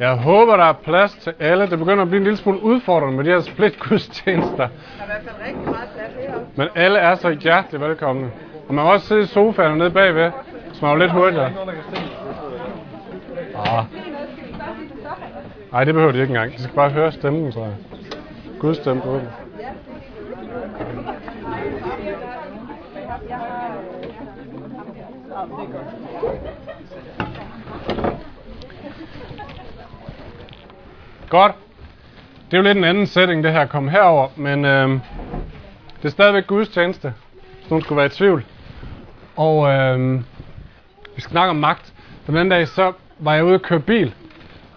Jeg håber, der er plads til alle. Det begynder at blive en lille smule udfordrende med de her split-gudstjenester. Der er i hvert fald rigtig meget plads heroppe. Men alle er så hjertelig velkomne. Og man kan også sidde i sofaen nede bagved, som er jo lidt hurtigere. Ah. Nej, det behøver de ikke engang. De skal bare høre stemmen, tror jeg. Guds stemme på det. Godt. Det er jo lidt en anden setting, det her kom herover, men øh, det er stadigvæk Guds tjeneste, hvis nogen skulle være i tvivl. Og øh, vi snakker om magt. Den anden dag, så var jeg ude at køre bil,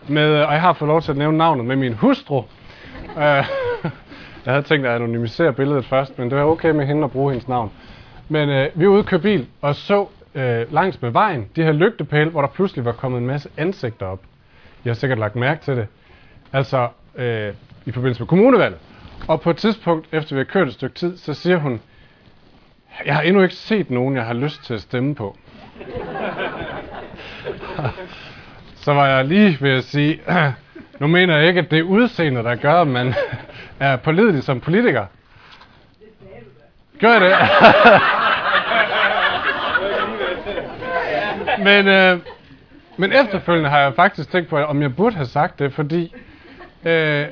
med, øh, og jeg har fået lov til at nævne navnet med min hustru. Øh, jeg havde tænkt at anonymisere billedet først, men det var okay med hende at bruge hendes navn. Men øh, vi var ude at køre bil og så øh, langs med vejen de her lygtepæle, hvor der pludselig var kommet en masse ansigter op. Jeg har sikkert lagt mærke til det. Altså øh, i forbindelse med kommunevalget. Og på et tidspunkt, efter vi har kørt et stykke tid, så siger hun, jeg har endnu ikke set nogen, jeg har lyst til at stemme på. så var jeg lige ved at sige, nu mener jeg ikke, at det er udseendet, der gør, at man er pålidelig som politiker. Gør jeg det? men, øh, men efterfølgende har jeg faktisk tænkt på, om jeg burde have sagt det, fordi øh,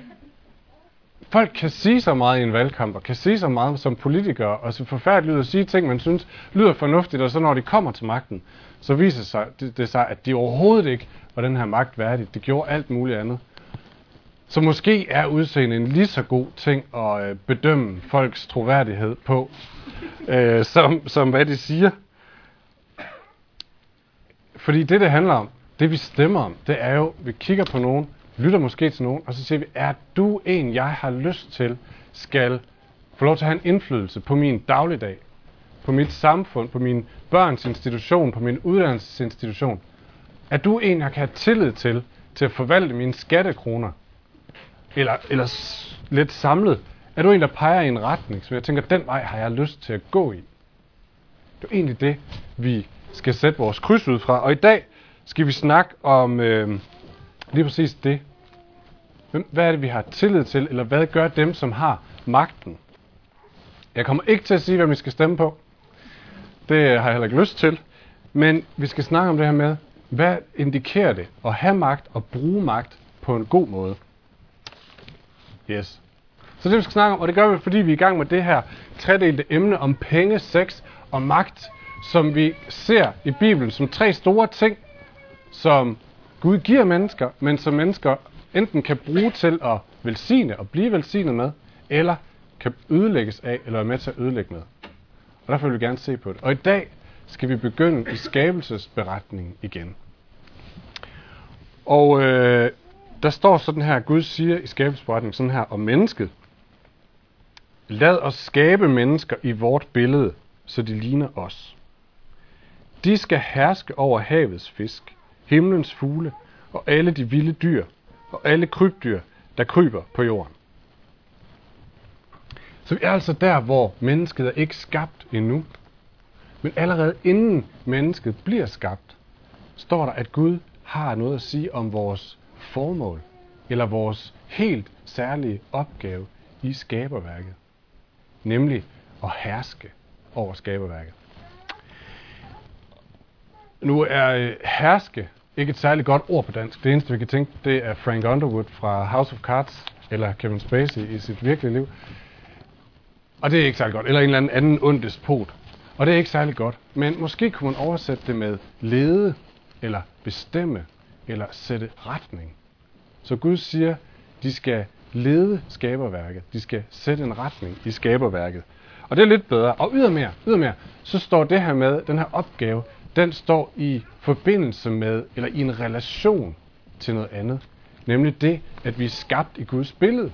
folk kan sige så meget i en valgkamp, og kan sige så meget som politikere, og så forfærdeligt ud at sige ting, man synes lyder fornuftigt, og så når de kommer til magten, så viser sig, det, det sig, at de overhovedet ikke var den her magt værdigt. Det gjorde alt muligt andet. Så måske er udseende en lige så god ting at øh, bedømme folks troværdighed på, øh, som, som hvad de siger. Fordi det, det handler om, det vi stemmer om, det er jo, vi kigger på nogen, lytter måske til nogen, og så siger vi, er du en, jeg har lyst til, skal få lov til at have en indflydelse på min dagligdag, på mit samfund, på min børns institution, på min uddannelsesinstitution? Er du en, jeg kan have tillid til, til at forvalte mine skattekroner? Eller, eller s- lidt samlet. Er du en, der peger i en retning, så jeg tænker, den vej har jeg lyst til at gå i? Det er egentlig det, vi skal sætte vores kryds ud fra. Og i dag skal vi snakke om øh, lige præcis det. Hvem- Hvad er det, vi har tillid til, eller hvad gør dem, som har magten? Jeg kommer ikke til at sige, hvem vi skal stemme på. Det har jeg heller ikke lyst til. Men vi skal snakke om det her med, hvad indikerer det at have magt og bruge magt på en god måde? Yes. Så det vi skal snakke om, og det gør vi, fordi vi er i gang med det her tredelte emne om penge, sex og magt, som vi ser i Bibelen som tre store ting, som Gud giver mennesker, men som mennesker enten kan bruge til at velsigne og blive velsignet med, eller kan ødelægges af, eller være med til at ødelægge med. Og derfor vil vi gerne se på det. Og i dag skal vi begynde i skabelsesberetningen igen. Og øh, der står sådan her, Gud siger i skabelsesberetningen sådan her om mennesket. Lad os skabe mennesker i vort billede, så de ligner os. De skal herske over havets fisk, himlens fugle og alle de vilde dyr og alle krybdyr, der kryber på jorden. Så vi er altså der, hvor mennesket er ikke skabt endnu. Men allerede inden mennesket bliver skabt, står der, at Gud har noget at sige om vores formål, eller vores helt særlige opgave i skaberværket. Nemlig at herske over skaberværket. Nu er øh, herske ikke et særligt godt ord på dansk. Det eneste, vi kan tænke, det er Frank Underwood fra House of Cards, eller Kevin Spacey i sit virkelige liv. Og det er ikke særlig godt. Eller en eller anden anden ond despot. Og det er ikke særlig godt. Men måske kunne man oversætte det med lede, eller bestemme, eller sætte retning. Så Gud siger, de skal lede skaberværket. De skal sætte en retning i skaberværket. Og det er lidt bedre. Og ydermere, ydermere, så står det her med, den her opgave, den står i forbindelse med, eller i en relation til noget andet. Nemlig det, at vi er skabt i Guds billede.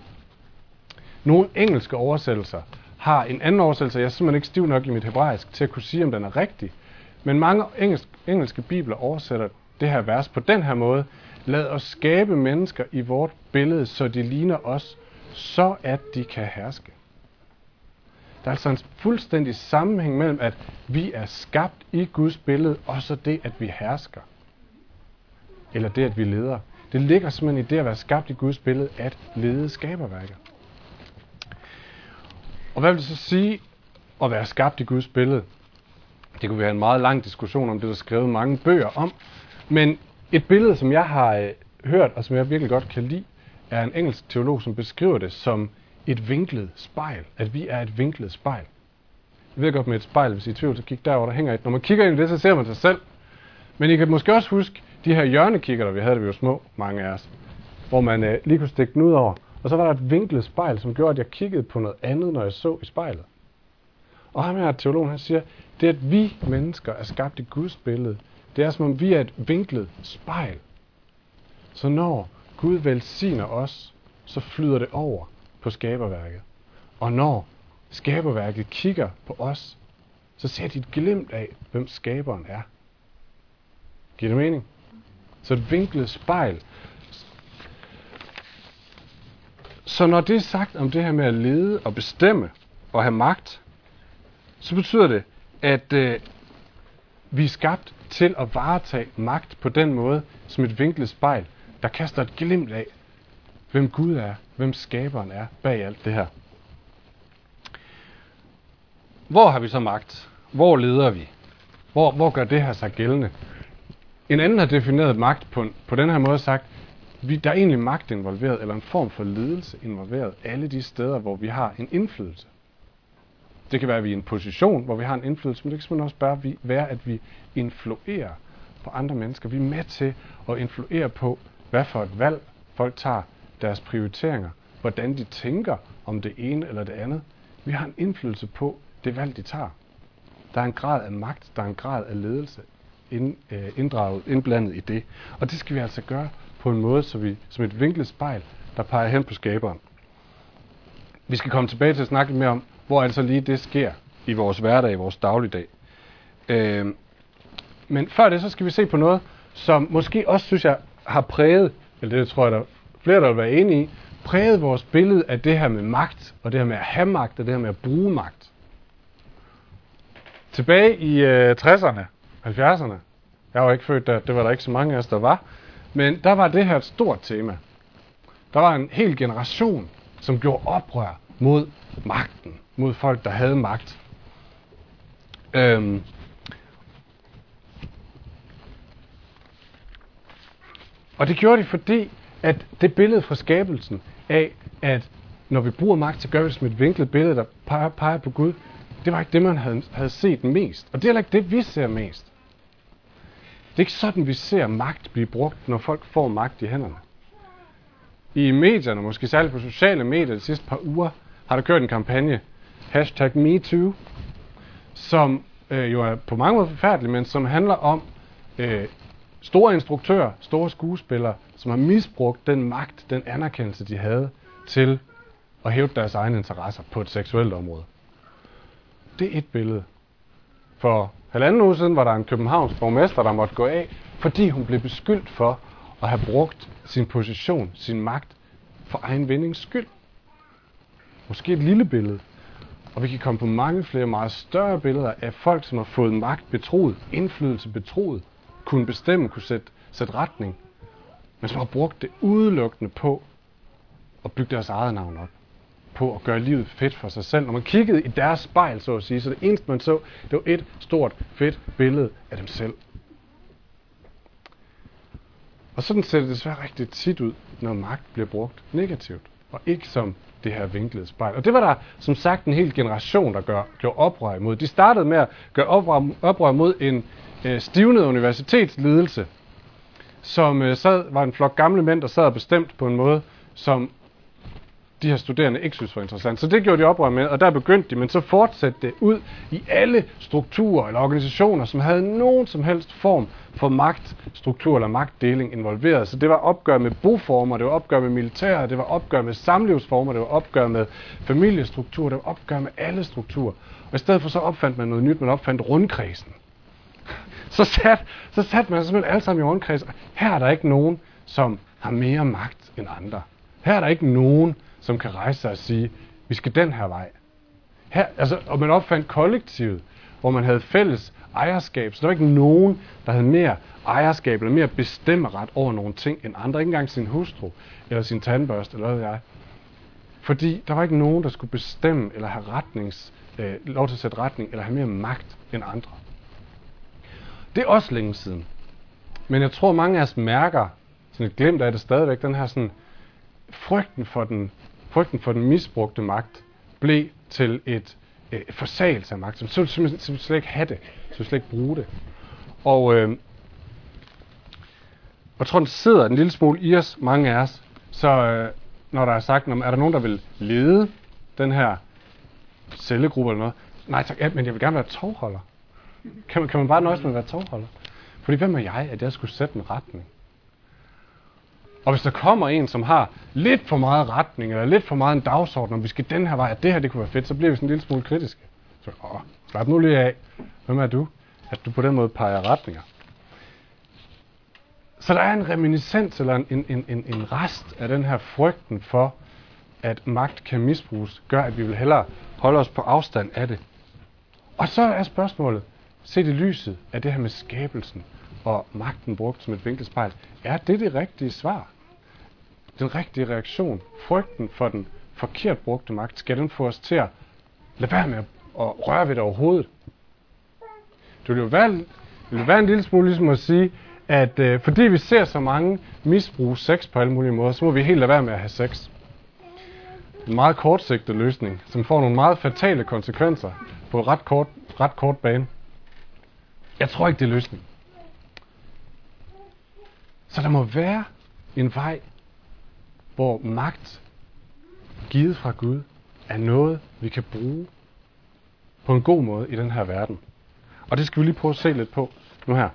Nogle engelske oversættelser har en anden oversættelse, jeg er simpelthen ikke stiv nok i mit hebraisk til at kunne sige, om den er rigtig. Men mange engelsk, engelske bibler oversætter det her vers på den her måde. Lad os skabe mennesker i vort billede, så de ligner os, så at de kan herske. Der er altså en fuldstændig sammenhæng mellem, at vi er skabt i Guds billede, og så det, at vi hersker. Eller det, at vi leder. Det ligger simpelthen i det at være skabt i Guds billede, at lede skaberværket. Og hvad vil det så sige at være skabt i Guds billede? Det kunne vi have en meget lang diskussion om, det der er skrevet mange bøger om. Men et billede, som jeg har øh, hørt, og som jeg virkelig godt kan lide, er en engelsk teolog, som beskriver det som et vinklet spejl. At vi er et vinklet spejl. Jeg ved godt med et spejl, hvis I er i tvivl, så kig derover, der hænger et. Når man kigger ind i det, så ser man sig selv. Men I kan måske også huske de her hjørnekikker, der vi havde, da vi var små, mange af os. Hvor man øh, lige kunne stikke den ud over. Og så var der et vinklet spejl, som gjorde, at jeg kiggede på noget andet, når jeg så i spejlet. Og ham her, teologen, han siger, det at vi mennesker er skabt i Guds billede, det er som om vi er et vinklet spejl. Så når Gud velsigner os, så flyder det over på skaberværket. Og når skaberværket kigger på os, så ser de et glimt af, hvem skaberen er. Giver det mening? Så et vinklet spejl. Så når det er sagt om det her med at lede og bestemme og have magt, så betyder det, at øh, vi er skabt til at varetage magt på den måde, som et vinklet spejl, der kaster et glimt af, hvem Gud er, hvem skaberen er bag alt det her. Hvor har vi så magt? Hvor leder vi? Hvor, hvor gør det her sig gældende? En anden har defineret magt på, på den her måde sagt, vi, der er egentlig magt involveret, eller en form for ledelse involveret, alle de steder, hvor vi har en indflydelse. Det kan være, at vi er i en position, hvor vi har en indflydelse, men det kan simpelthen også bare være, at vi influerer på andre mennesker. Vi er med til at influere på, hvad for et valg folk tager, deres prioriteringer, hvordan de tænker om det ene eller det andet. Vi har en indflydelse på det valg, de tager. Der er en grad af magt, der er en grad af ledelse ind, øh, inddraget, indblandet i det. Og det skal vi altså gøre på en måde, så vi som et vinklet spejl, der peger hen på skaberen. Vi skal komme tilbage til at snakke lidt mere om, hvor altså lige det sker i vores hverdag, i vores dagligdag. Øh, men før det, så skal vi se på noget, som måske også, synes jeg, har præget, eller det tror jeg, der flere, der vil være enige i, præget vores billede af det her med magt, og det her med at have magt, og det her med at bruge magt. Tilbage i øh, 60'erne, 70'erne, jeg var ikke født der, det var der ikke så mange af os, der var, men der var det her et stort tema. Der var en hel generation, som gjorde oprør mod magten, mod folk, der havde magt. Øhm, og det gjorde de, fordi at det billede fra skabelsen af, at når vi bruger magt, så gør vi det som et vinklet billede, der peger, peger på Gud, det var ikke det, man havde, havde set mest. Og det er heller ikke det, vi ser mest. Det er ikke sådan, vi ser magt blive brugt, når folk får magt i hænderne. I medierne, måske særligt på sociale medier de sidste par uger, har der kørt en kampagne, hashtag MeToo, som øh, jo er på mange måder forfærdelig, men som handler om øh, store instruktører, store skuespillere, som har misbrugt den magt, den anerkendelse, de havde til at hæve deres egne interesser på et seksuelt område. Det er et billede. For halvanden uge siden var der en københavns borgmester, der måtte gå af, fordi hun blev beskyldt for at have brugt sin position, sin magt, for egen vindings skyld. Måske et lille billede. Og vi kan komme på mange flere meget større billeder af folk, som har fået magt betroet, indflydelse betroet, kunne bestemme, kunne sætte, sætte retning, men som har brugt det udelukkende på at bygge deres eget navn op. På at gøre livet fedt for sig selv. Når man kiggede i deres spejl, så at sige, så det eneste man så, det var et stort, fedt billede af dem selv. Og sådan ser det desværre rigtig tit ud, når magt bliver brugt negativt, og ikke som det her vinklede spejl. Og det var der som sagt en hel generation, der gør, gjorde oprør imod. De startede med at gøre oprør, oprør mod en øh, stivnet universitetsledelse, som øh, sad, var en flok gamle mænd, der sad og bestemt på en måde, som de her studerende ikke synes var interessant. Så det gjorde de oprør med, og der begyndte de, men så fortsatte det ud i alle strukturer eller organisationer, som havde nogen som helst form for magtstruktur eller magtdeling involveret. Så det var opgør med boformer, det var opgør med militær, det var opgør med samlivsformer, det var opgør med familiestruktur, det var opgør med alle strukturer. Og i stedet for så opfandt man noget nyt, man opfandt rundkredsen. Så sat, så sat man simpelthen alle sammen i rundkreds. Her er der ikke nogen, som har mere magt end andre. Her er der ikke nogen, som kan rejse sig og sige, vi skal den her vej. Her, altså, og man opfandt kollektivet. hvor man havde fælles ejerskab. Så der var ikke nogen, der havde mere ejerskab eller mere bestemmeret over nogle ting end andre. Ikke engang sin hustru eller sin tandbørste eller hvad jeg. Fordi der var ikke nogen, der skulle bestemme eller have retnings, øh, lov til at sætte retning eller have mere magt end andre. Det er også længe siden. Men jeg tror, mange af os mærker, sådan et glemt af det stadigvæk, den her sådan, frygten for den, frygten for den misbrugte magt blev til et øh, forsagelse af magt. Så som, som slet ikke havde det. Så slet ikke bruge det. Og øh, jeg tror, den sidder en lille smule i os, mange af os. Så øh, når der er sagt, er der nogen, der vil lede den her cellegruppe eller noget? Nej tak, ja, men jeg vil gerne være tovholder. Kan man, kan man bare nøjes med at være tovholder? Fordi hvem er jeg, at jeg skulle sætte en retning? Og hvis der kommer en, som har lidt for meget retning, eller lidt for meget en dagsorden, om vi skal den her vej, at det her det kunne være fedt, så bliver vi sådan en lille smule kritiske. Så, åh, slap nu lige af. Hvem er du? At du på den måde peger retninger. Så der er en reminiscens, eller en, en, en, en rest af den her frygten for, at magt kan misbruges, gør, at vi vil hellere holde os på afstand af det. Og så er spørgsmålet, set i lyset af det her med skabelsen og magten brugt som et vinkelspejl, er det det rigtige svar? Den rigtige reaktion, frygten for den forkert brugte magt, skal den få os til at lade være med at røre ved det overhovedet? Det vil jo være, det vil være en lille smule ligesom at sige, at øh, fordi vi ser så mange misbruge sex på alle mulige måder, så må vi helt lade være med at have sex. En meget kortsigtet løsning, som får nogle meget fatale konsekvenser på ret kort, ret kort bane. Jeg tror ikke, det er løsningen. Så der må være en vej, hvor magt givet fra Gud er noget, vi kan bruge på en god måde i den her verden. Og det skal vi lige prøve at se lidt på nu her.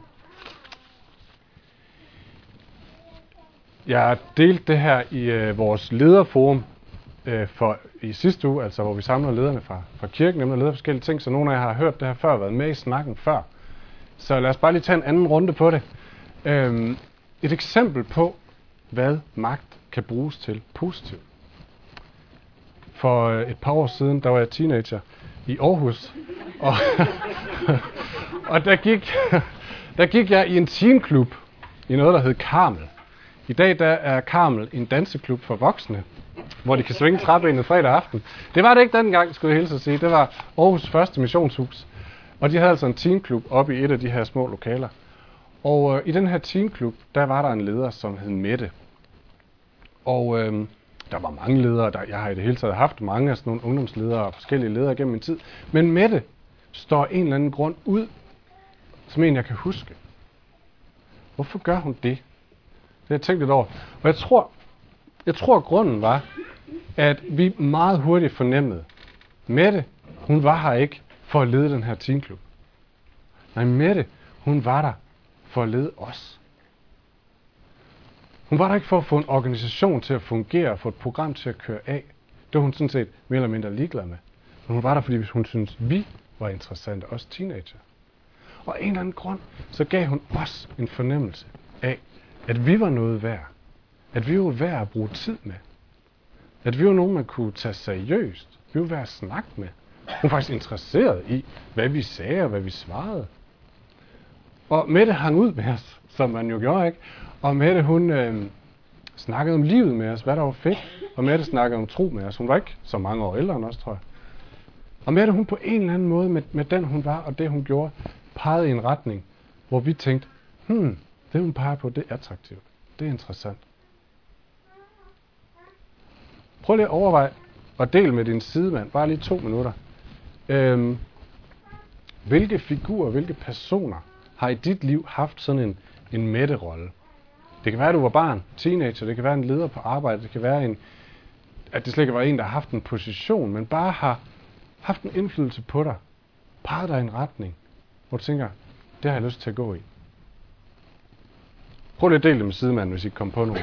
Jeg har delt det her i øh, vores lederforum øh, for i sidste uge, altså hvor vi samler lederne fra, fra kirken, nemlig leder forskellige ting, så nogle af jer har hørt det her før, været med i snakken før. Så lad os bare lige tage en anden runde på det. Øhm, et eksempel på, hvad magt kan bruges til positivt. For øh, et par år siden, der var jeg teenager i Aarhus, og, og der, gik, der gik jeg i en teenklub i noget, der hed Karmel. I dag der er Karmel en danseklub for voksne, hvor de kan svinge træbenet fredag aften. Det var det ikke dengang, skulle jeg hilse at sige. Det var Aarhus første missionshus. Og de havde altså en teenklub oppe i et af de her små lokaler. Og øh, i den her teamklub, der var der en leder, som hed Mette. Og øh, der var mange ledere, der, jeg har i det hele taget haft mange af sådan nogle ungdomsledere og forskellige ledere gennem min tid. Men Mette står en eller anden grund ud, som en jeg kan huske. Hvorfor gør hun det? Det har jeg tænkt lidt over. Og jeg tror, jeg tror grunden var, at vi meget hurtigt fornemmede, Mette, hun var her ikke for at lede den her teamklub. Nej, Mette, hun var der for at lede os. Hun var der ikke for at få en organisation til at fungere for få et program til at køre af. Det var hun sådan set mere eller mindre ligeglad med. Men hun var der, fordi hun syntes, vi var interessante, også teenager. Og af en eller anden grund, så gav hun os en fornemmelse af, at vi var noget værd. At vi var værd at bruge tid med. At vi var nogen, man kunne tage seriøst. Vi var værd at snakke med. Hun var faktisk interesseret i, hvad vi sagde og hvad vi svarede. Og Mette hang ud med os, som man jo gjorde, ikke? Og Mette, hun øh, snakkede om livet med os, hvad der var fedt. Og Mette snakkede om tro med os. Hun var ikke så mange år ældre end os, tror jeg. Og Mette, hun på en eller anden måde, med, med den hun var og det hun gjorde, pegede i en retning, hvor vi tænkte, hmm, det hun peger på, det er attraktivt. Det er interessant. Prøv lige at overveje og del med din sidemand, bare lige to minutter. Øhm, hvilke figurer, hvilke personer har i dit liv haft sådan en, en mætterolle? Det kan være, at du var barn, teenager, det kan være en leder på arbejde, det kan være, en, at det slet ikke var en, der har haft en position, men bare har haft en indflydelse på dig, peget dig i en retning, hvor du tænker, det har jeg lyst til at gå i. Prøv lige at dele det med sidemanden, hvis I kommer på nogen.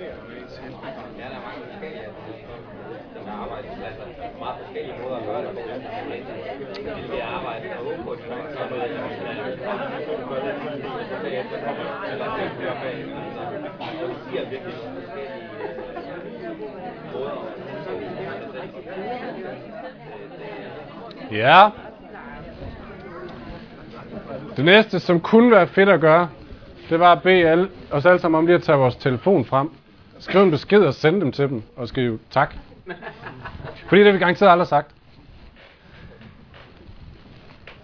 Ja, Ja, der er mange forskellige der er arbejdspladser. Meget forskellige måder at gøre det på. Vil vi arbejde og håbe på, at de nok gør noget af det, bagefter kommer eller det bliver bagefter. Og det giver virkelig nogle forskellige måder Ja. Det næste, som kunne være fedt at gøre, det var at bede alle, os alle sammen om lige at tage vores telefon frem, skrive en besked og sende dem til dem, og skrive tak. Fordi det har vi garanteret aldrig sagt.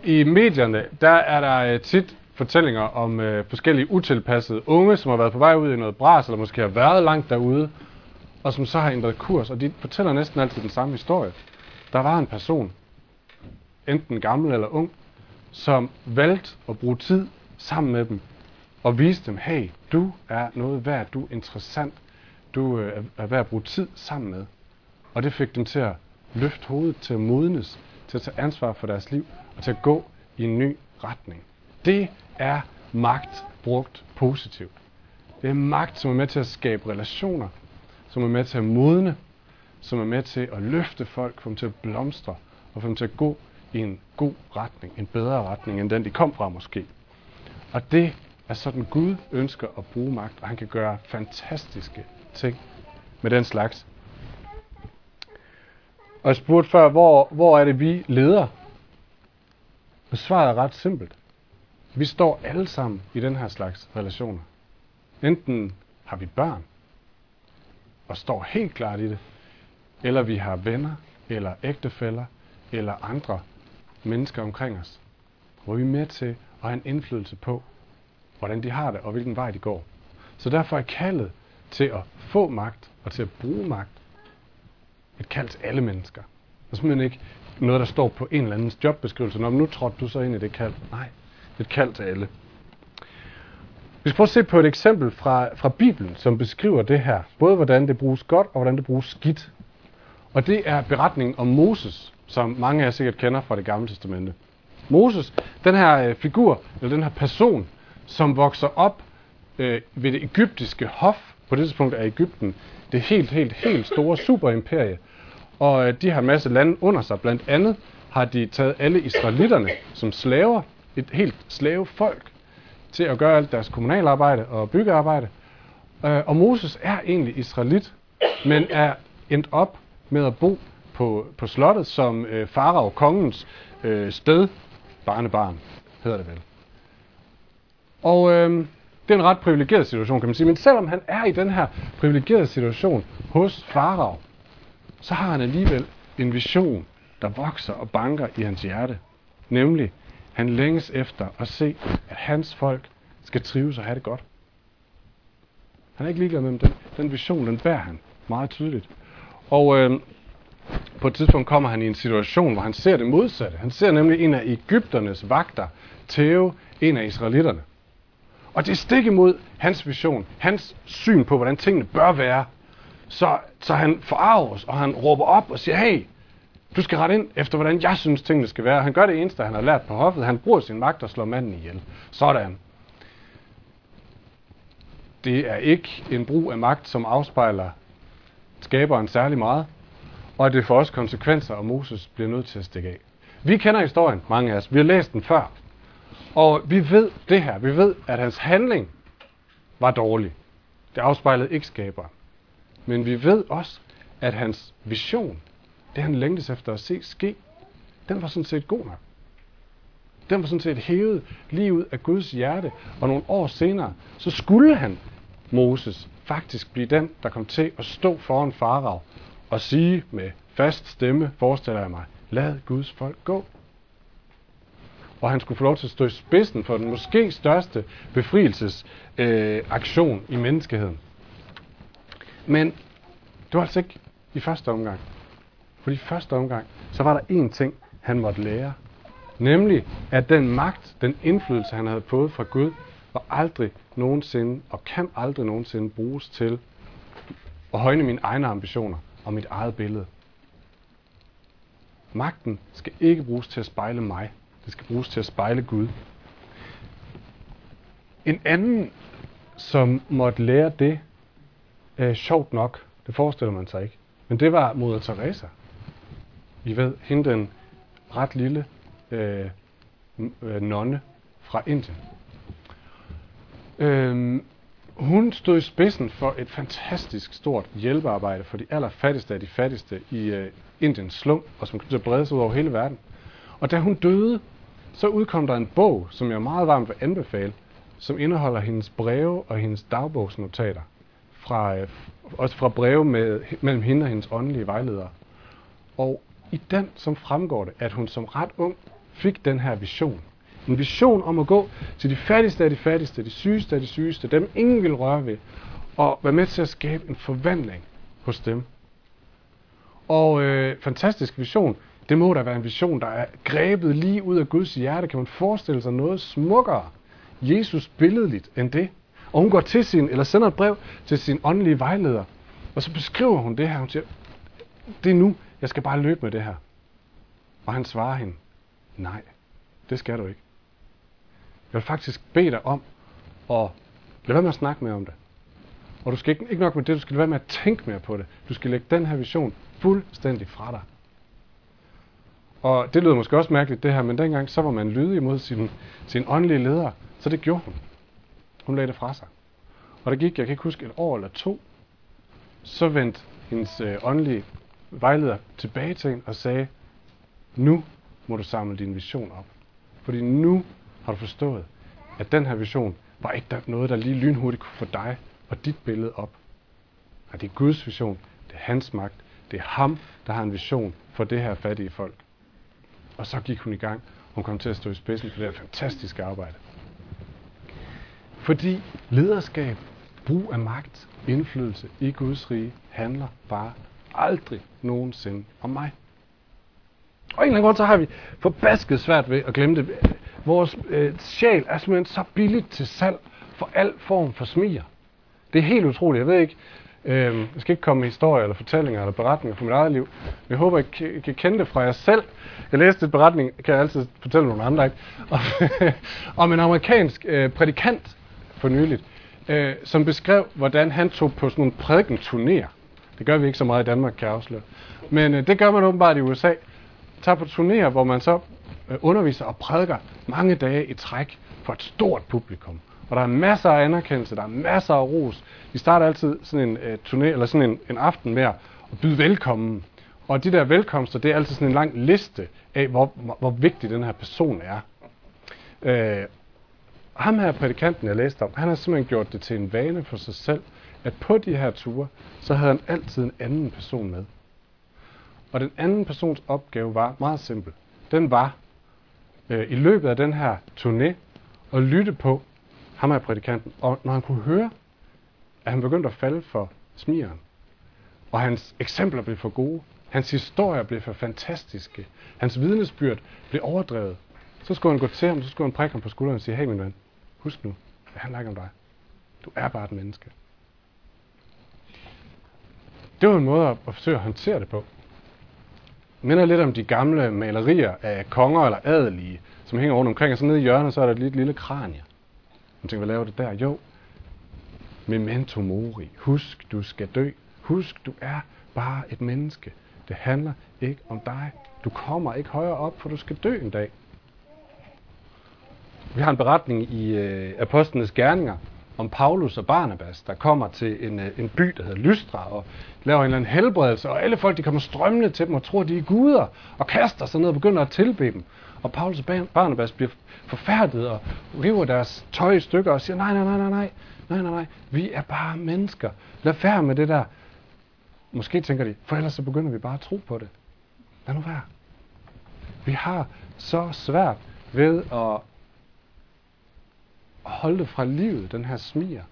I medierne, der er der øh, tit fortællinger om øh, forskellige utilpassede unge, som har været på vej ud i noget bras, eller måske har været langt derude, og som så har ændret kurs, og de fortæller næsten altid den samme historie. Der var en person, enten gammel eller ung, som valgte at bruge tid sammen med dem, og viste dem, hey, du er noget værd, du er interessant, du øh, er værd at bruge tid sammen med. Og det fik dem til at løfte hovedet, til at modnes, til at tage ansvar for deres liv, og til at gå i en ny retning. Det er magt brugt positivt. Det er magt, som er med til at skabe relationer, som er med til at modne, som er med til at løfte folk, få dem til at blomstre, og få dem til at gå i en god retning, en bedre retning, end den de kom fra måske. Og det er sådan, Gud ønsker at bruge magt, og han kan gøre fantastiske ting med den slags. Og jeg spurgte før, hvor, hvor er det, vi leder? Og svaret er ret simpelt. Vi står alle sammen i den her slags relationer. Enten har vi børn, og står helt klart i det, eller vi har venner, eller ægtefæller, eller andre mennesker omkring os, hvor vi er med til at have en indflydelse på, hvordan de har det, og hvilken vej de går. Så derfor er kaldet til at få magt, og til at bruge magt, et kald til alle mennesker. Det er simpelthen ikke noget, der står på en eller andens jobbeskrivelse. Når nu trådte du så ind i det kald. Nej, det er et kald til alle. Vi skal prøve at se på et eksempel fra, fra Bibelen, som beskriver det her. Både hvordan det bruges godt, og hvordan det bruges skidt. Og det er beretningen om Moses, som mange af jer sikkert kender fra det gamle testamente. Moses, den her øh, figur, eller den her person, som vokser op øh, ved det egyptiske hof. På det tidspunkt er Ægypten det helt, helt, helt store superimperie. Og øh, de har en masse lande under sig. Blandt andet har de taget alle israelitterne som slaver, et helt slavefolk, til at gøre alt deres kommunalarbejde og byggearbejde. Øh, og Moses er egentlig israelit, men er endt op med at bo på, på slottet som øh, farao, kongens øh, sted, barnebarn, hedder det vel. Og øh, det er en ret privilegeret situation, kan man sige. Men selvom han er i den her privilegerede situation hos farao, så har han alligevel en vision, der vokser og banker i hans hjerte. Nemlig, han længes efter at se, at hans folk skal trives og have det godt. Han er ikke ligeglad med. Den, den vision, den bærer han meget tydeligt. Og øh, på et tidspunkt kommer han i en situation, hvor han ser det modsatte. Han ser nemlig en af Ægypternes vagter tæve en af israelitterne. Og det er stik imod hans vision, hans syn på, hvordan tingene bør være. Så, så han forarves, og han råber op og siger, hey, Du skal rette ind efter, hvordan jeg synes, tingene skal være. Han gør det eneste, han har lært på hoffet. Han bruger sin magt og slår manden ihjel. Sådan. Det er ikke en brug af magt, som afspejler skaberen særlig meget, og det får også konsekvenser, og Moses bliver nødt til at stikke af. Vi kender historien, mange af os. Vi har læst den før. Og vi ved det her. Vi ved, at hans handling var dårlig. Det afspejlede ikke skaberen. Men vi ved også, at hans vision, det han længtes efter at se ske, den var sådan set god nok. Den var sådan set hævet lige ud af Guds hjerte, og nogle år senere, så skulle han, Moses, faktisk blive den, der kom til at stå foran farav og sige med fast stemme, forestiller jeg mig, lad Guds folk gå. Og han skulle få lov til at stå i spidsen for den måske største befrielsesaktion øh, i menneskeheden. Men det var altså ikke i første omgang. For i første omgang, så var der én ting, han måtte lære. Nemlig, at den magt, den indflydelse, han havde fået fra Gud, var aldrig nogensinde, og kan aldrig nogensinde bruges til at højne mine egne ambitioner og mit eget billede. Magten skal ikke bruges til at spejle mig. Det skal bruges til at spejle Gud. En anden, som måtte lære det, øh, sjovt nok, det forestiller man sig ikke, men det var Moder Teresa. I ved, hende den ret lille øh, øh, nonne fra Indien. Øh, hun stod i spidsen for et fantastisk stort hjælpearbejde for de allerfattigste af de fattigste i øh, Indiens slum, og som kunne brede sig ud over hele verden. Og da hun døde, så udkom der en bog, som jeg meget varmt vil anbefale, som indeholder hendes breve og hendes dagbogsnotater, fra, øh, også fra breve med, mellem hende og hendes åndelige vejledere. Og i den, som fremgår det, at hun som ret ung fik den her vision. En vision om at gå til de fattigste af de fattigste, de sygeste af de sygeste, dem ingen vil røre ved, og være med til at skabe en forvandling hos dem. Og øh, fantastisk vision. Det må da være en vision, der er grebet lige ud af Guds hjerte. Kan man forestille sig noget smukkere, Jesus billedligt end det? Og hun går til sin, eller sender et brev til sin åndelige vejleder. Og så beskriver hun det her. Hun siger, det er nu, jeg skal bare løbe med det her. Og han svarer hende, nej, det skal du ikke. Jeg vil faktisk bede dig om at lade være med at snakke mere om det. Og du skal ikke, ikke nok med det, du skal lade være med at tænke mere på det. Du skal lægge den her vision fuldstændig fra dig. Og det lyder måske også mærkeligt det her, men dengang så var man lydig imod sin, sin åndelige leder, så det gjorde hun. Hun lagde det fra sig. Og der gik, jeg kan ikke huske, et år eller to, så vendte hendes øh, åndelige vejleder tilbage til hende og sagde, nu må du samle din vision op. Fordi nu har du forstået, at den her vision var ikke der noget, der lige lynhurtigt kunne få dig og dit billede op. Nej, det er Guds vision, det er hans magt, det er ham, der har en vision for det her fattige folk. Og så gik hun i gang. Hun kom til at stå i spidsen for det her fantastiske arbejde. Fordi lederskab, brug af magt, indflydelse i Guds rige, handler bare aldrig nogensinde om mig. Og en eller anden grund, så har vi forbasket svært ved at glemme det. Vores øh, sjæl er simpelthen så billigt til salg for al form for smiger. Det er helt utroligt. Jeg ved ikke, øh, jeg skal ikke komme med historier eller fortællinger eller beretninger fra mit eget liv. Jeg håber, I kan, kan kende det fra jer selv. Jeg læste et beretning, kan jeg altid fortælle nogle andre, ikke? Om, om en amerikansk øh, prædikant for nyligt, øh, som beskrev, hvordan han tog på sådan nogle prædikenturnéer. Det gør vi ikke så meget i Danmark, kan jeg afsløre. Men øh, det gør man åbenbart i USA. Tager på turnéer, hvor man så øh, underviser og prædiker mange dage i træk for et stort publikum. Og der er masser af anerkendelse, der er masser af ros. Vi starter altid sådan en øh, turné, eller sådan en, en aften med at byde velkommen. Og de der velkomster, det er altid sådan en lang liste af, hvor, hvor, vigtig den her person er. Øh, ham her prædikanten, jeg læste om, han har simpelthen gjort det til en vane for sig selv, at på de her ture, så havde han altid en anden person med. Og den anden persons opgave var meget simpel. Den var øh, i løbet af den her turné at lytte på ham er prædikanten. Og når han kunne høre, at han begyndte at falde for smigeren, og hans eksempler blev for gode, hans historier blev for fantastiske, hans vidnesbyrd blev overdrevet, så skulle han gå til ham, så skulle han prikke ham på skulderen og sige, hey min ven, husk nu, det handler ikke om dig. Du er bare et menneske. Det var en måde at, forsøge at håndtere det på. minder lidt om de gamle malerier af konger eller adelige, som hænger rundt omkring, og så nede i hjørnet, så er der et lille, lille kranie. Hun tænker, hvad laver du der? Jo, memento mori. Husk, du skal dø. Husk, du er bare et menneske. Det handler ikke om dig. Du kommer ikke højere op, for du skal dø en dag. Vi har en beretning i øh, Apostlenes Gerninger om Paulus og Barnabas, der kommer til en, øh, en by, der hedder Lystra, og laver en eller anden helbredelse, og alle folk de kommer strømmende til dem og tror, de er guder, og kaster sig ned og begynder at tilbe dem. Og Paulus og Barnabas bliver forfærdet og river deres tøj i stykker og siger, nej, nej, nej, nej, nej, nej, nej, nej, vi er bare mennesker. Lad være med det der. Måske tænker de, for ellers så begynder vi bare at tro på det. Lad nu være. Vi har så svært ved at holde det fra livet, den her smier,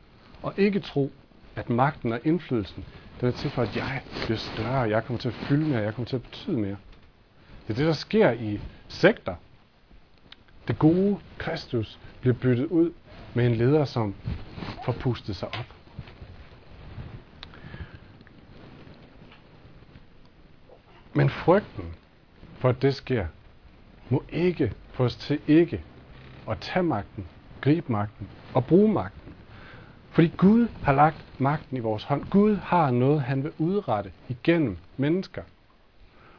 og ikke tro, at magten og indflydelsen, den er til for, at jeg bliver større, jeg kommer til at fylde mere, jeg kommer til at betyde mere. Det er det, der sker i sekter. Det gode Kristus bliver byttet ud med en leder, som får pustet sig op. Men frygten for, at det sker, må ikke få os til ikke at tage magten, gribe magten og bruge magten. Fordi Gud har lagt magten i vores hånd. Gud har noget, han vil udrette igennem mennesker.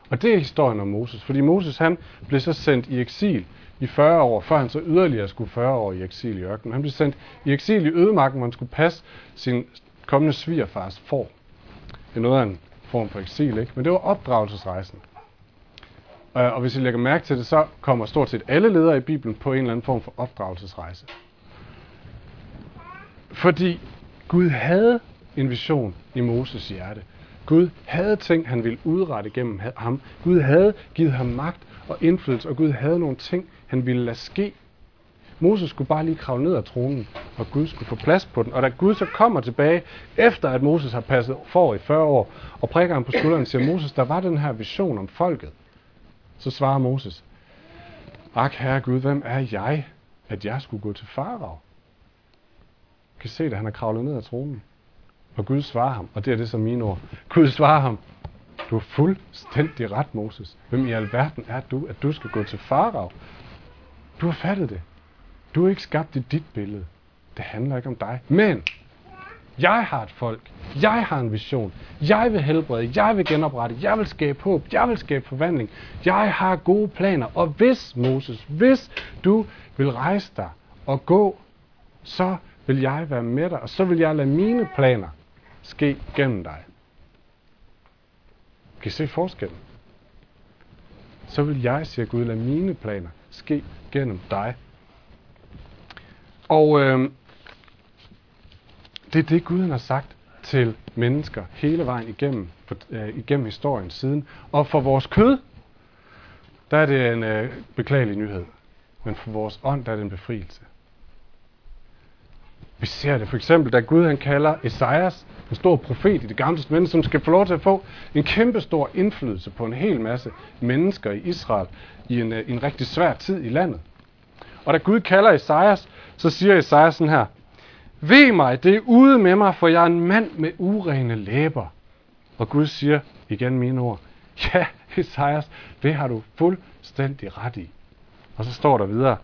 Og det er historien om Moses. Fordi Moses han blev så sendt i eksil i 40 år, før han så yderligere skulle 40 år i eksil i ørkenen. Han blev sendt i eksil i ødemarken, hvor han skulle passe sin kommende svigerfars for. Det er noget af en form for eksil, ikke? Men det var opdragelsesrejsen. Øh, og hvis I lægger mærke til det, så kommer stort set alle ledere i Bibelen på en eller anden form for opdragelsesrejse. Fordi Gud havde en vision i Moses hjerte. Gud havde ting, han ville udrette gennem ham. Gud havde givet ham magt og indflydelse, og Gud havde nogle ting, han ville lade ske. Moses skulle bare lige kravle ned af tronen, og Gud skulle få plads på den. Og da Gud så kommer tilbage, efter at Moses har passet for i 40 år, og prikker ham på skulderen siger, Moses, der var den her vision om folket. Så svarer Moses, Ak, herre Gud, hvem er jeg, at jeg skulle gå til farao? kan se, at han er kravlet ned af tronen. Og Gud svarer ham, og det er det som mine ord. Gud svarer ham, du er fuldstændig ret, Moses. Hvem i alverden er du, at du skal gå til farao? Du har fattet det. Du er ikke skabt i dit billede. Det handler ikke om dig. Men jeg har et folk. Jeg har en vision. Jeg vil helbrede. Jeg vil genoprette. Jeg vil skabe håb. Jeg vil skabe forvandling. Jeg har gode planer. Og hvis, Moses, hvis du vil rejse dig og gå, så vil jeg være med dig, og så vil jeg lade mine planer ske gennem dig. Kan I se forskellen? Så vil jeg, siger Gud, lade mine planer ske gennem dig. Og øh, det er det, Gud har sagt til mennesker hele vejen igennem, for, øh, igennem historien siden. Og for vores kød, der er det en øh, beklagelig nyhed. Men for vores ånd, der er det en befrielse. Vi ser det for eksempel, da Gud han kalder Esajas, en stor profet i det gamle testament, som skal få lov til at få en kæmpe stor indflydelse på en hel masse mennesker i Israel i en, øh, en rigtig svær tid i landet. Og da Gud kalder Esajas, så siger Esajas sådan her, ved mig, det er ude med mig, for jeg er en mand med urene læber. Og Gud siger, igen mine ord, ja, Esajas, det har du fuldstændig ret i. Og så står der videre,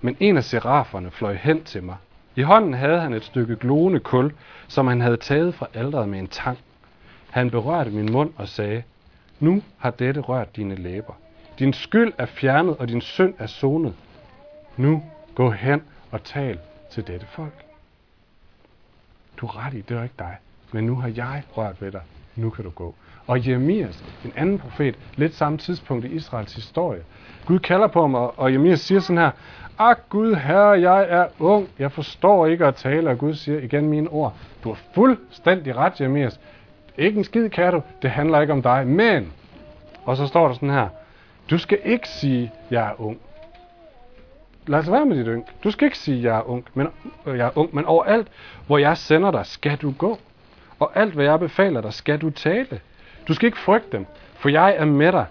men en af seraferne fløj hen til mig, i hånden havde han et stykke glående kul, som han havde taget fra alderet med en tang. Han berørte min mund og sagde, Nu har dette rørt dine læber. Din skyld er fjernet, og din synd er sonet. Nu gå hen og tal til dette folk. Du er ret i, det er ikke dig. Men nu har jeg rørt ved dig. Nu kan du gå. Og Jeremias, en anden profet, lidt samme tidspunkt i Israels historie. Gud kalder på ham, og Jeremias siger sådan her, Ak Gud, herre, jeg er ung, jeg forstår ikke at tale, og Gud siger igen mine ord. Du har fuldstændig ret, Jeremias. Ikke en skid, kan du. Det handler ikke om dig. Men, og så står der sådan her, du skal ikke sige, jeg er ung. Lad os være med dit ynk. Du skal ikke sige, jeg er ung, men, øh, jeg er ung, men overalt, hvor jeg sender dig, skal du gå. Og alt, hvad jeg befaler dig, skal du tale. Du skal ikke frygte dem, for jeg er med dig.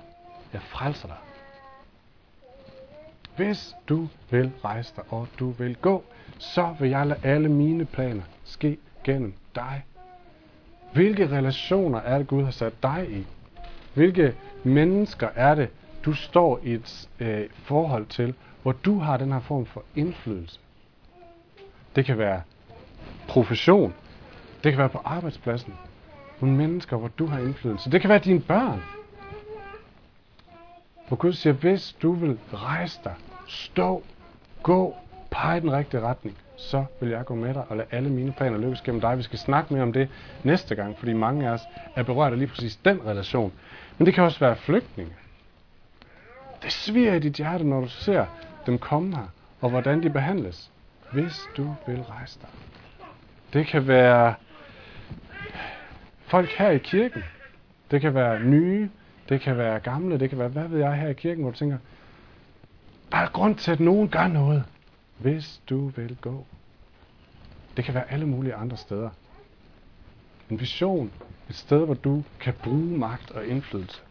Jeg frelser dig. Hvis du vil rejse dig, og du vil gå, så vil jeg lade alle mine planer ske gennem dig. Hvilke relationer er det, Gud har sat dig i? Hvilke mennesker er det, du står i et øh, forhold til, hvor du har den her form for indflydelse? Det kan være profession. Det kan være på arbejdspladsen. Nogle mennesker, hvor du har indflydelse. Det kan være dine børn. Hvor Gud siger, hvis du vil rejse dig, stå, gå, pege i den rigtige retning, så vil jeg gå med dig og lade alle mine planer lykkes gennem dig. Vi skal snakke mere om det næste gang, fordi mange af os er berørt af lige præcis den relation. Men det kan også være flygtninge. Det sviger i dit hjerte, når du ser dem komme her, og hvordan de behandles, hvis du vil rejse dig. Det kan være folk her i kirken. Det kan være nye, det kan være gamle, det kan være, hvad ved jeg, her i kirken, hvor du tænker, der er grund til, at nogen gør noget, hvis du vil gå. Det kan være alle mulige andre steder. En vision, et sted, hvor du kan bruge magt og indflydelse.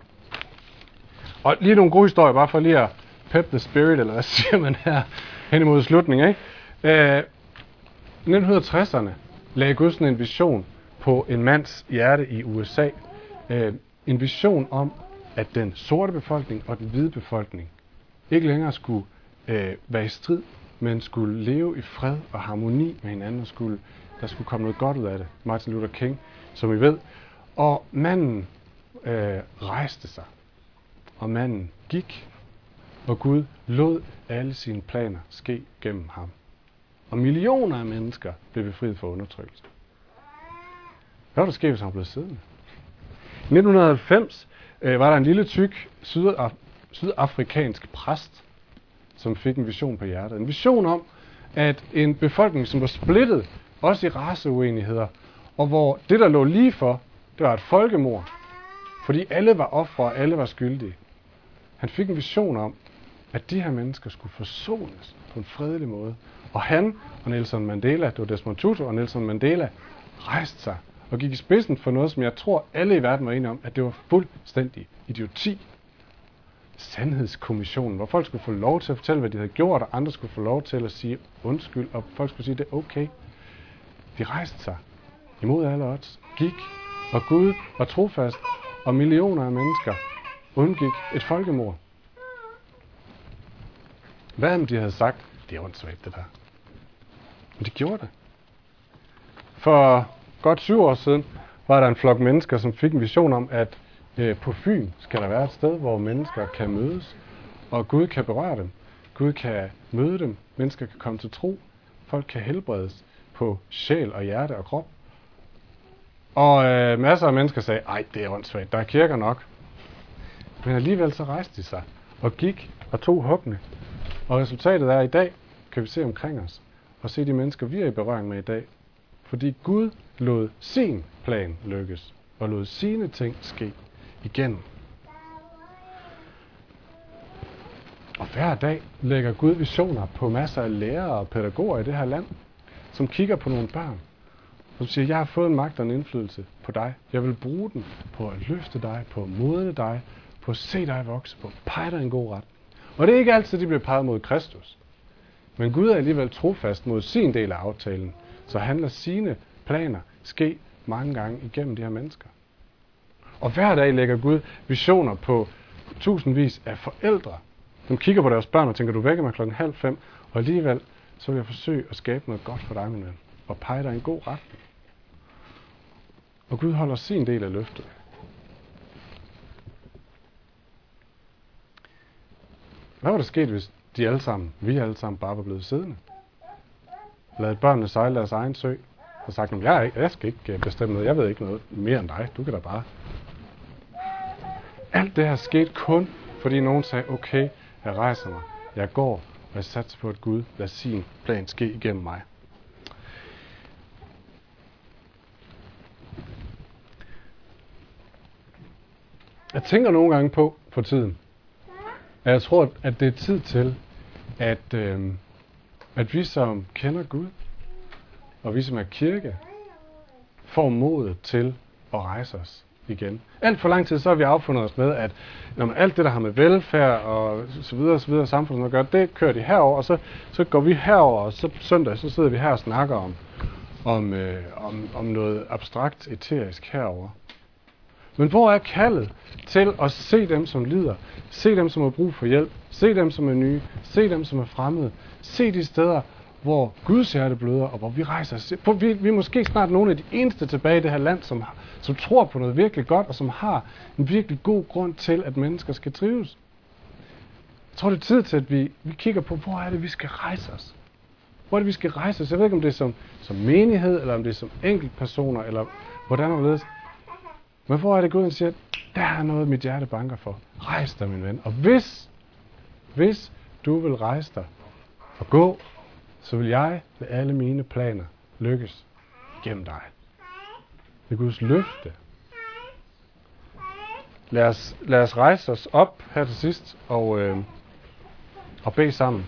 Og lige nogle gode historier, bare for lige at pep the spirit, eller hvad siger man her, hen imod slutningen, ikke? Øh, 1960'erne lagde Gud sådan en vision på en mands hjerte i USA. Øh, en vision om, at den sorte befolkning og den hvide befolkning ikke længere skulle øh, være i strid, men skulle leve i fred og harmoni med hinanden, og skulle, der skulle komme noget godt ud af det. Martin Luther King, som I ved. Og manden øh, rejste sig, og manden gik, og Gud lod alle sine planer ske gennem ham. Og millioner af mennesker blev befriet fra undertrykkelse. Hvad var der sket, hvis han blev siddende? I 1990 øh, var der en lille tyk sydaf- sydafrikansk præst, som fik en vision på hjertet. En vision om, at en befolkning, som var splittet, også i raceuenigheder, og hvor det, der lå lige for, det var et folkemord, fordi alle var ofre og alle var skyldige. Han fik en vision om, at de her mennesker skulle forsones på en fredelig måde. Og han og Nelson Mandela, det var Desmond Tutu og Nelson Mandela, rejste sig og gik i spidsen for noget, som jeg tror alle i verden var enige om, at det var fuldstændig idioti. Sandhedskommissionen, hvor folk skulle få lov til at fortælle, hvad de havde gjort, og andre skulle få lov til at sige undskyld, og folk skulle sige, det er okay. De rejste sig imod alle odds, gik, og Gud var trofast, og millioner af mennesker undgik et folkemord. Hvad om de havde sagt, det er åndssvagt det der. Men de gjorde det. For godt syv år siden var der en flok mennesker, som fik en vision om, at øh, på Fyn skal der være et sted, hvor mennesker kan mødes, og Gud kan berøre dem. Gud kan møde dem. Mennesker kan komme til tro. Folk kan helbredes på sjæl og hjerte og krop. Og øh, masser af mennesker sagde, ej, det er åndssvagt, der er kirker nok. Men alligevel så rejste de sig og gik og tog huggene. Og resultatet er i dag, kan vi se omkring os, og se de mennesker, vi er i berøring med i dag. Fordi Gud lod sin plan lykkes, og lod sine ting ske igen. Og hver dag lægger Gud visioner på masser af lærere og pædagoger i det her land, som kigger på nogle børn, som siger, jeg har fået en magt og en indflydelse på dig. Jeg vil bruge den på at løfte dig, på at modne dig, på at se dig vokse, på at pege dig en god ret. Og det er ikke altid, de bliver peget mod Kristus. Men Gud er alligevel trofast mod sin del af aftalen, så han lader sine planer ske mange gange igennem de her mennesker. Og hver dag lægger Gud visioner på tusindvis af forældre, som kigger på deres børn og tænker, du vækker mig klokken halv fem, og alligevel så vil jeg forsøge at skabe noget godt for dig, min ven, og pege dig en god retning. Og Gud holder sin del af løftet. Hvad var der sket, hvis de alle sammen, vi alle sammen, bare var blevet siddende? Lad børnene sejle deres egen sø, og sagt, jeg, er ikke, jeg skal ikke øh, bestemme noget, jeg ved ikke noget mere end dig, du kan da bare. Alt det her skete kun, fordi nogen sagde, okay, jeg rejser mig, jeg går, og jeg satser på, at Gud lader sin plan ske igennem mig. Jeg tænker nogle gange på, for tiden, og jeg tror, at det er tid til, at, øh, at vi som kender Gud, og vi som er kirke, får mod til at rejse os igen. Alt for lang tid så har vi affundet os med, at når man, alt det, der har med velfærd og så videre, så videre samfundet at gøre, det kører de herover, og så, så går vi herover, og så søndag, så sidder vi her og snakker om, om, øh, om, om noget abstrakt eterisk herover. Men hvor er kaldet til at se dem, som lider? Se dem, som har brug for hjælp? Se dem, som er nye? Se dem, som er fremmede? Se de steder, hvor Guds hjerte bløder, og hvor vi rejser os. Vi, vi er måske snart nogle af de eneste tilbage i det her land, som, som tror på noget virkelig godt, og som har en virkelig god grund til, at mennesker skal trives. Jeg tror, det er tid til, at vi, vi kigger på, hvor er det, vi skal rejse os. Hvor er det, vi skal rejse os. Jeg ved ikke, om det er som, som menighed, eller om det er som enkeltpersoner, eller hvordan og hvorledes. Men hvor er det Gud, siger, der er noget, mit hjerte banker for. Rejs dig, min ven. Og hvis, hvis du vil rejse dig og gå, så vil jeg med alle mine planer lykkes gennem dig. Det er Guds løfte. Lad os, lad os rejse os op her til sidst og, øh, og bede sammen.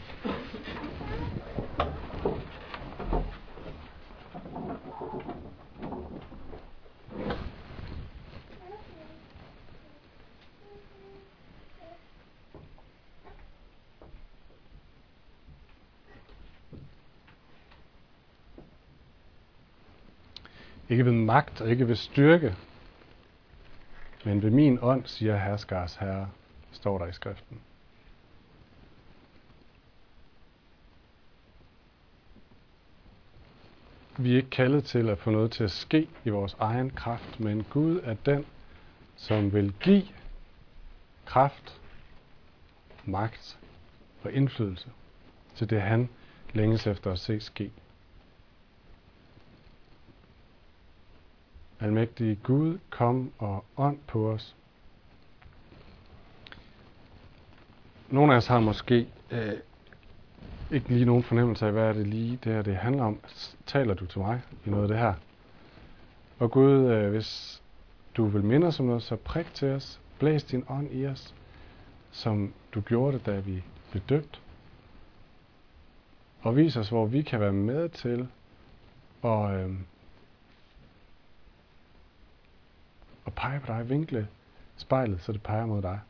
Ikke ved magt og ikke ved styrke, men ved min ånd, siger herskars herre, står der i skriften. Vi er ikke kaldet til at få noget til at ske i vores egen kraft, men Gud er den, som vil give kraft, magt og indflydelse til det, han længes efter at se ske. Almægtige Gud, kom og ånd på os. Nogle af os har måske øh, ikke lige nogen fornemmelse af, hvad er det lige det her det handler om. Taler du til mig i noget af det her? Og Gud, øh, hvis du vil minde os om noget, så prik til os. Blæs din ånd i os, som du gjorde det, da vi blev døbt. Og vis os, hvor vi kan være med til at, øh, og pege på dig, vinkle spejlet, så det peger mod dig.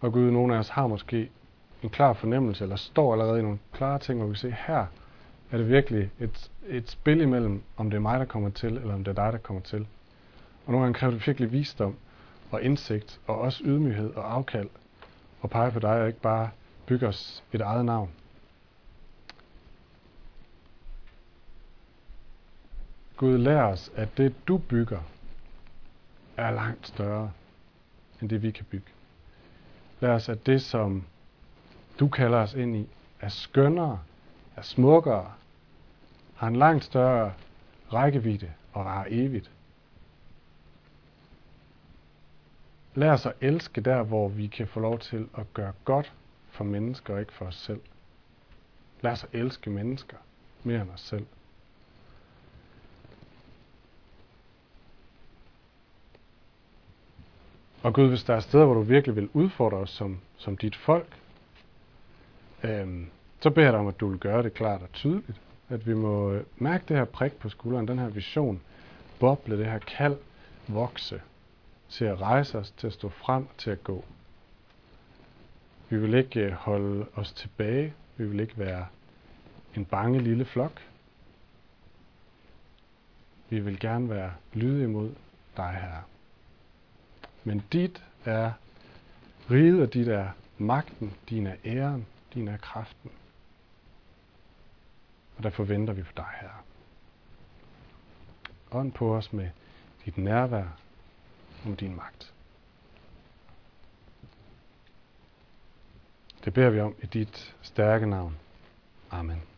Og Gud, nogle af os har måske en klar fornemmelse, eller står allerede i nogle klare ting, hvor vi ser, her er det virkelig et, et spil imellem, om det er mig, der kommer til, eller om det er dig, der kommer til. Og nogle gange kræver det virkelig visdom og indsigt, og også ydmyghed og afkald, og pege på dig, og ikke bare bygge os et eget navn. Gud, lær os, at det du bygger, er langt større, end det vi kan bygge. Lær os, at det, som du kalder os ind i, er skønnere, er smukkere, har en langt større rækkevidde og er evigt. Lær os at elske der, hvor vi kan få lov til at gøre godt for mennesker og ikke for os selv. Lad os at elske mennesker mere end os selv. Og Gud, hvis der er steder, hvor du virkelig vil udfordre os som, som dit folk, øhm, så beder jeg dig om, at du vil gøre det klart og tydeligt. At vi må øh, mærke det her prik på skulderen, den her vision, boble, det her kald, vokse, til at rejse os, til at stå frem, til at gå. Vi vil ikke øh, holde os tilbage. Vi vil ikke være en bange lille flok. Vi vil gerne være lydige mod dig, Herre. Men dit er riget, og dit er magten, din er æren, din er kraften. Og der forventer vi på dig, Herre. Ånd på os med dit nærvær om din magt. Det beder vi om i dit stærke navn. Amen.